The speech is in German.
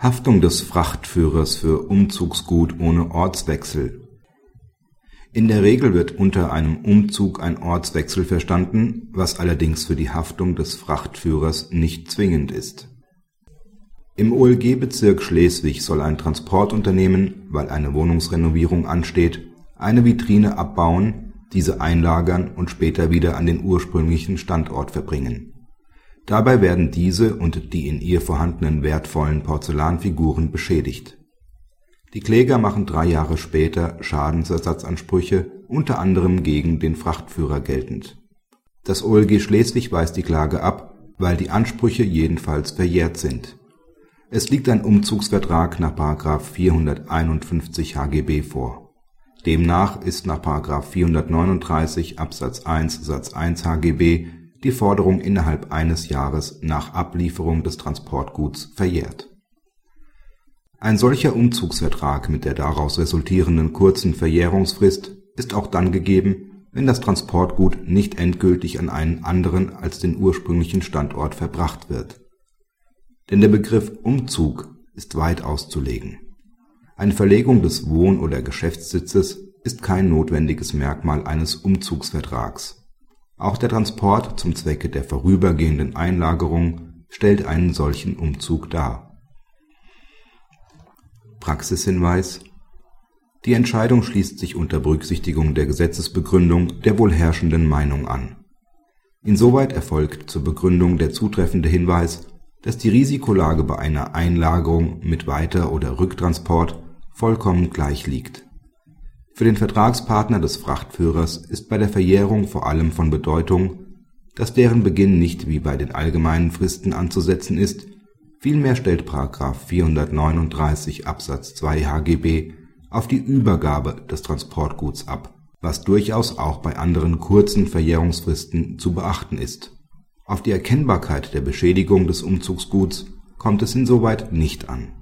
Haftung des Frachtführers für Umzugsgut ohne Ortswechsel In der Regel wird unter einem Umzug ein Ortswechsel verstanden, was allerdings für die Haftung des Frachtführers nicht zwingend ist. Im OLG-Bezirk Schleswig soll ein Transportunternehmen, weil eine Wohnungsrenovierung ansteht, eine Vitrine abbauen, diese einlagern und später wieder an den ursprünglichen Standort verbringen Dabei werden diese und die in ihr vorhandenen wertvollen Porzellanfiguren beschädigt. Die Kläger machen drei Jahre später Schadensersatzansprüche unter anderem gegen den Frachtführer geltend. Das OLG Schleswig weist die Klage ab, weil die Ansprüche jedenfalls verjährt sind. Es liegt ein Umzugsvertrag nach § 451 HGB vor. Demnach ist nach § 439 Absatz 1 Satz 1 HGB die Forderung innerhalb eines Jahres nach Ablieferung des Transportguts verjährt. Ein solcher Umzugsvertrag mit der daraus resultierenden kurzen Verjährungsfrist ist auch dann gegeben, wenn das Transportgut nicht endgültig an einen anderen als den ursprünglichen Standort verbracht wird. Denn der Begriff Umzug ist weit auszulegen. Eine Verlegung des Wohn oder Geschäftssitzes ist kein notwendiges Merkmal eines Umzugsvertrags auch der Transport zum Zwecke der vorübergehenden Einlagerung stellt einen solchen Umzug dar. Praxishinweis Die Entscheidung schließt sich unter Berücksichtigung der Gesetzesbegründung der wohl herrschenden Meinung an. Insoweit erfolgt zur Begründung der zutreffende Hinweis, dass die Risikolage bei einer Einlagerung mit Weiter oder Rücktransport vollkommen gleich liegt für den Vertragspartner des Frachtführers ist bei der Verjährung vor allem von Bedeutung, dass deren Beginn nicht wie bei den allgemeinen Fristen anzusetzen ist, vielmehr stellt § 439 Absatz 2 HGB auf die Übergabe des Transportguts ab, was durchaus auch bei anderen kurzen Verjährungsfristen zu beachten ist. Auf die Erkennbarkeit der Beschädigung des Umzugsguts kommt es insoweit nicht an